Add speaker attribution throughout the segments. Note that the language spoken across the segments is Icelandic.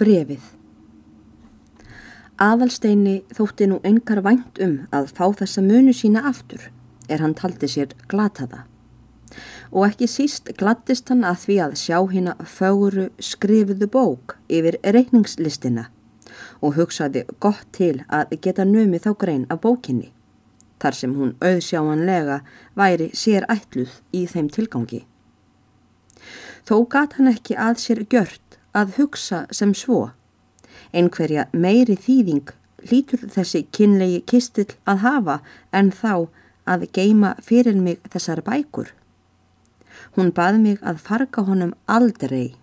Speaker 1: Brefið Aðalsteini þótti nú engar vænt um að fá þessa munu sína aftur er hann taldi sér glataða og ekki síst glattist hann að því að sjá hérna föguru skrifuðu bók yfir reikningslistina og hugsaði gott til að geta nömið þá grein af bókinni þar sem hún auðsjáanlega væri sér ætluð í þeim tilgangi. Þó gat hann ekki að sér gjört að hugsa sem svo. Einhverja meiri þýðing lítur þessi kynlegi kistill að hafa en þá að geima fyrir mig þessar bækur. Hún bað mig að farga honum aldrei,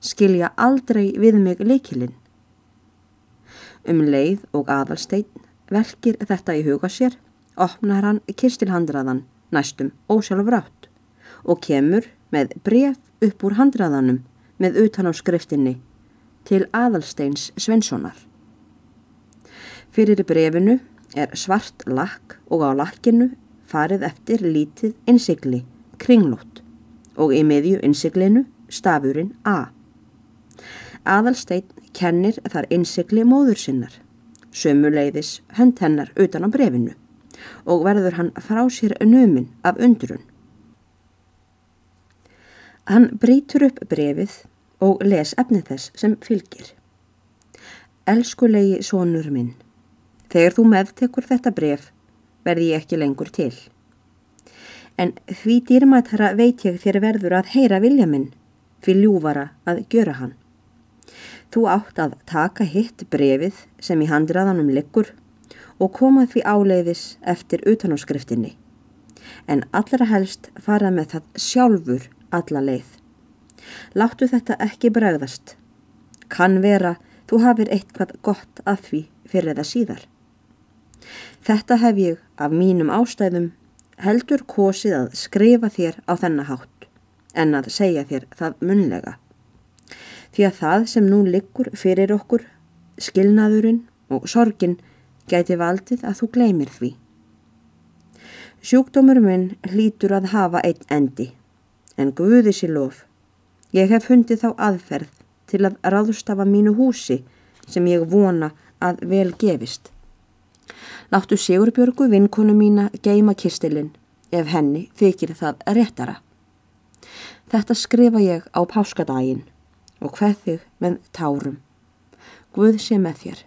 Speaker 1: skilja aldrei við mig leikilinn. Um leið og aðalstein verkir þetta í huga sér opnar hann kistilhandraðan næstum ósjálfur átt og kemur með bref upp úr handraðanum með utan á skriftinni til aðalsteins Svenssonar. Fyrir brefinu er svart lakk og á lakkinu farið eftir lítið innsikli, kringlót og í miðju innsiklinu stafurinn A. Aðalstein kennir þar innsikli móður sinnar, sömuleiðis hönd hennar utan á brefinu og verður hann frá sér numin af undrun. Hann brítur upp brefið og les efnið þess sem fylgir. Elskulegi sonur minn, þegar þú meðtekur þetta bref verði ég ekki lengur til. En því dýrmættara veit ég þér verður að heyra vilja minn, fyrir ljúvara að gjöra hann. Þú átt að taka hitt brefið sem í handraðanum liggur og koma því áleiðis eftir utanáskriftinni. En allra helst fara með það sjálfur alla leið. Láttu þetta ekki bregðast. Kann vera þú hafir eitthvað gott að því fyrir það síðar. Þetta hef ég af mínum ástæðum heldur kosið að skrifa þér á þennahátt en að segja þér það munlega. Því að það sem nú liggur fyrir okkur, skilnaðurinn og sorgin gæti valdið að þú gleymir því. Sjúkdómur minn hlýtur að hafa einn endi, en Guði sér lof. Ég hef fundið þá aðferð til að ráðstafa mínu húsi sem ég vona að vel gefist. Láttu Sigurbjörgu vinkonu mína geima kistilinn ef henni þykir það réttara. Þetta skrifa ég á páskadaginn og hvað þig með tárum. Guð sé með þér.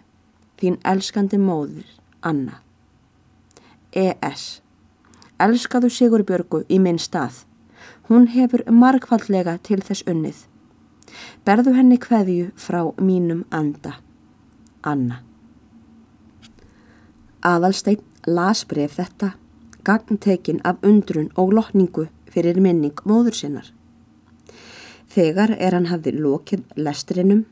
Speaker 1: Þín elskandi móður, Anna. E.S. Elskaðu Sigurbjörgu í minn stað. Hún hefur margfallega til þess unnið. Berðu henni hverju frá mínum anda. Anna. Aðalstein las bref þetta, gagntekinn af undrun og lotningu fyrir minning móður sinnar. Þegar er hann hafði lokið lestrinum,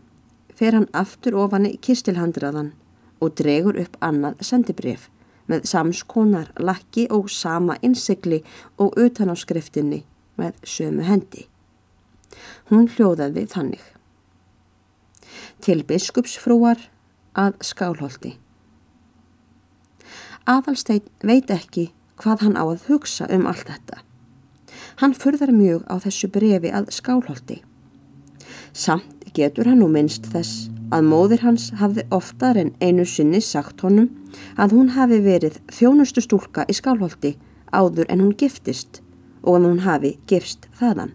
Speaker 1: fer hann aftur ofan í kistilhandraðan og dregur upp annað sendibref með samskonar lakki og sama innsikli og utan á skriftinni með sömu hendi. Hún hljóðaði þannig. Til biskupsfrúar að skálholti. Aðalstein veit ekki hvað hann á að hugsa um allt þetta. Hann furðar mjög á þessu brefi að skálholti. Samt getur hann nú minnst þess að móðir hans hafði oftar en einu sinni sagt honum að hún hafi verið þjónustu stúlka í skálholti áður en hún giftist og að hún hafi gifst þaðan.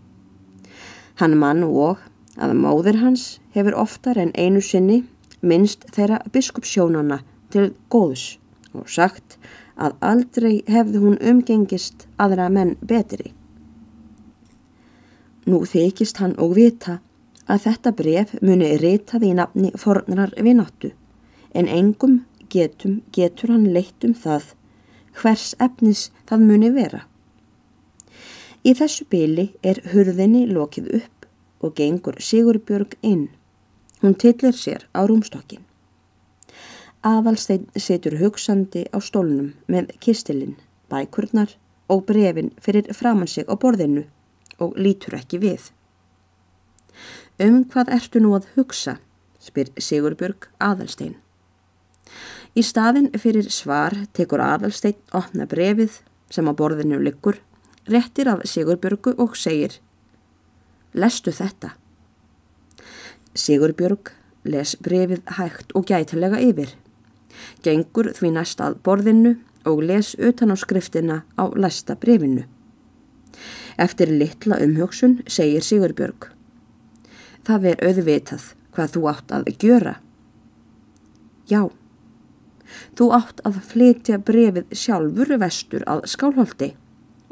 Speaker 1: Hann mann og að móðir hans hefur oftar en einu sinni minnst þeirra biskupssjónana til góðs og sagt að aldrei hefði hún umgengist aðra menn betri. Nú þykist hann og vita að þetta bref muni reytaði í nafni fornrar vináttu en engum getum getur hann leitt um það hvers efnis það muni vera. Í þessu byli er hurðinni lokið upp og gengur Sigurbjörg inn. Hún tillir sér á rúmstokkin. Aðalstein setur hugsandi á stólnum með kistilinn, bækurnar og brefin fyrir framann sig á borðinu og lítur ekki við. Um hvað ertu nú að hugsa? spyr Sigurbjörg Aðalstein. Í staðin fyrir svar tekur Aðalstein opna brefið sem á borðinu liggur, réttir af Sigurbjörgu og segir Lestu þetta? Sigurbjörg les brefið hægt og gætilega yfir. Gengur því næst að borðinu og les utan á skriftina á læsta brefinu. Eftir litla umhjóksun segir Sigurbjörg. Það er auðvitað hvað þú átt að gjöra. Já, þú átt að flytja brefið sjálfur vestur að skálholti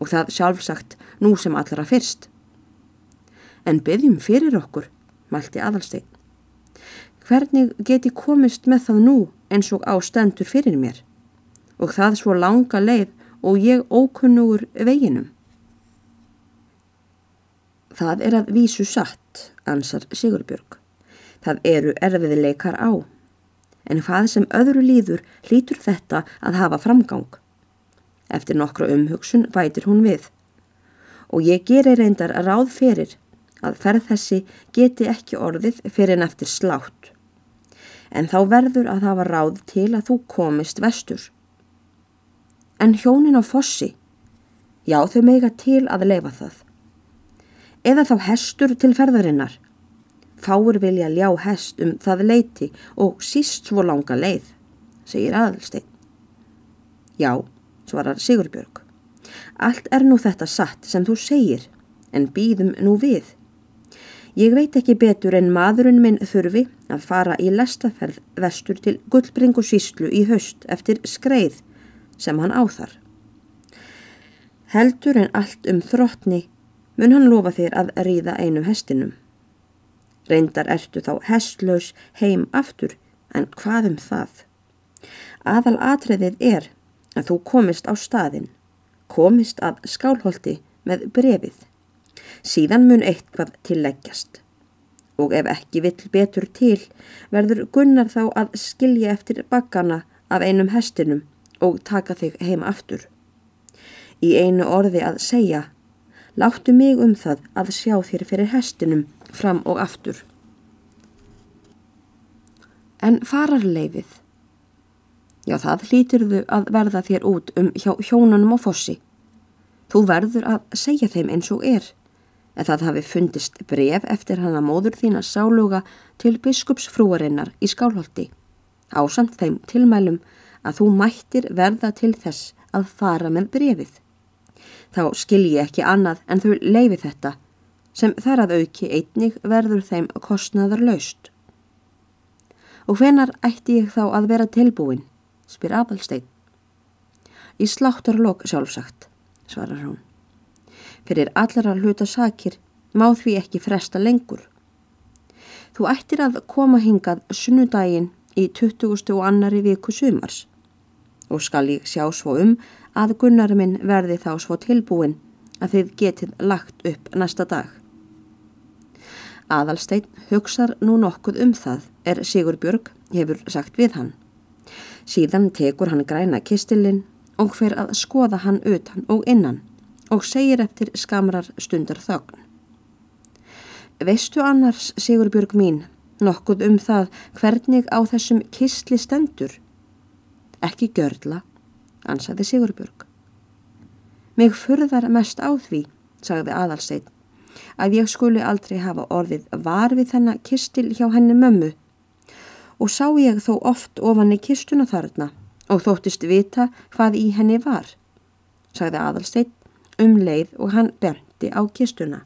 Speaker 1: og það sjálfsagt nú sem allra fyrst. En byggjum fyrir okkur, mælti aðalstein. Hvernig geti komist með það nú eins og á stendur fyrir mér? Og það svo langa leið og ég ókunnugur veginum. Það er að vísu satt, ansar Sigurbjörg. Það eru erfiðileikar á. En hvað sem öðru líður hlýtur þetta að hafa framgang. Eftir nokkru umhugsun bætir hún við. Og ég gerir reyndar ráð fyrir að ferð þessi geti ekki orðið fyrir en eftir slátt. En þá verður að hafa ráð til að þú komist vestur. En hjónin á fossi, já þau meika til að leifa það eða þá hestur til ferðarinnar. Fáur vilja ljá hest um það leiti og síst svo langa leið, segir aðalstein. Já, svarar Sigurbjörg. Allt er nú þetta satt sem þú segir, en býðum nú við. Ég veit ekki betur en maðurinn minn þurfi að fara í lestaferð vestur til Gullbringu síslu í haust eftir skreið sem hann áþar. Heldur en allt um þróttni mun hann lofa þér að ríða einu hestinum. Reyndar ertu þá hestlaus heim aftur, en hvað um það? Aðal atriðið er að þú komist á staðin, komist að skálholti með brefið. Síðan mun eitthvað tilleggjast. Og ef ekki vill betur til, verður Gunnar þá að skilja eftir bakkana af einum hestinum og taka þig heim aftur. Í einu orði að segja Láttu mig um það að sjá þér fyrir hestinum fram og aftur. En fararleifið? Já, það hlýtur þau að verða þér út um hjá hjónunum og fossi. Þú verður að segja þeim eins og er, en það hafi fundist bref eftir hana móður þína sáluga til biskupsfrúarinnar í skálholti. Ásamt þeim tilmælum að þú mættir verða til þess að fara með brefið þá skilji ekki annað en þau leifi þetta sem þar að auki einnig verður þeim kostnaðar laust. Og hvenar ætti ég þá að vera tilbúin, spyr Abelstein. Í sláttarlokk sjálfsagt, svarar hún. Fyrir allara hluta sakir má því ekki fresta lengur. Þú ættir að koma hingað sunnudaginn í 20. og annari viku sumars og skal ég sjá svo um að Gunnar minn verði þá svo tilbúin að þið getið lagt upp næsta dag. Aðalstein hugsar nú nokkuð um það er Sigur Björg hefur sagt við hann. Síðan tekur hann græna kistilinn og fer að skoða hann utan og innan og segir eftir skamrar stundar þögn. Veistu annars, Sigur Björg mín, nokkuð um það hvernig á þessum kistli stendur? Ekki görla ansaði Sigurbjörg. Mig furðar mest á því, sagði aðalsteit, að ég skuli aldrei hafa orðið var við þennan kistil hjá henni mömmu og sá ég þó oft ofan í kistuna þarna og þóttist vita hvað í henni var, sagði aðalsteit um leið og hann benti á kistuna.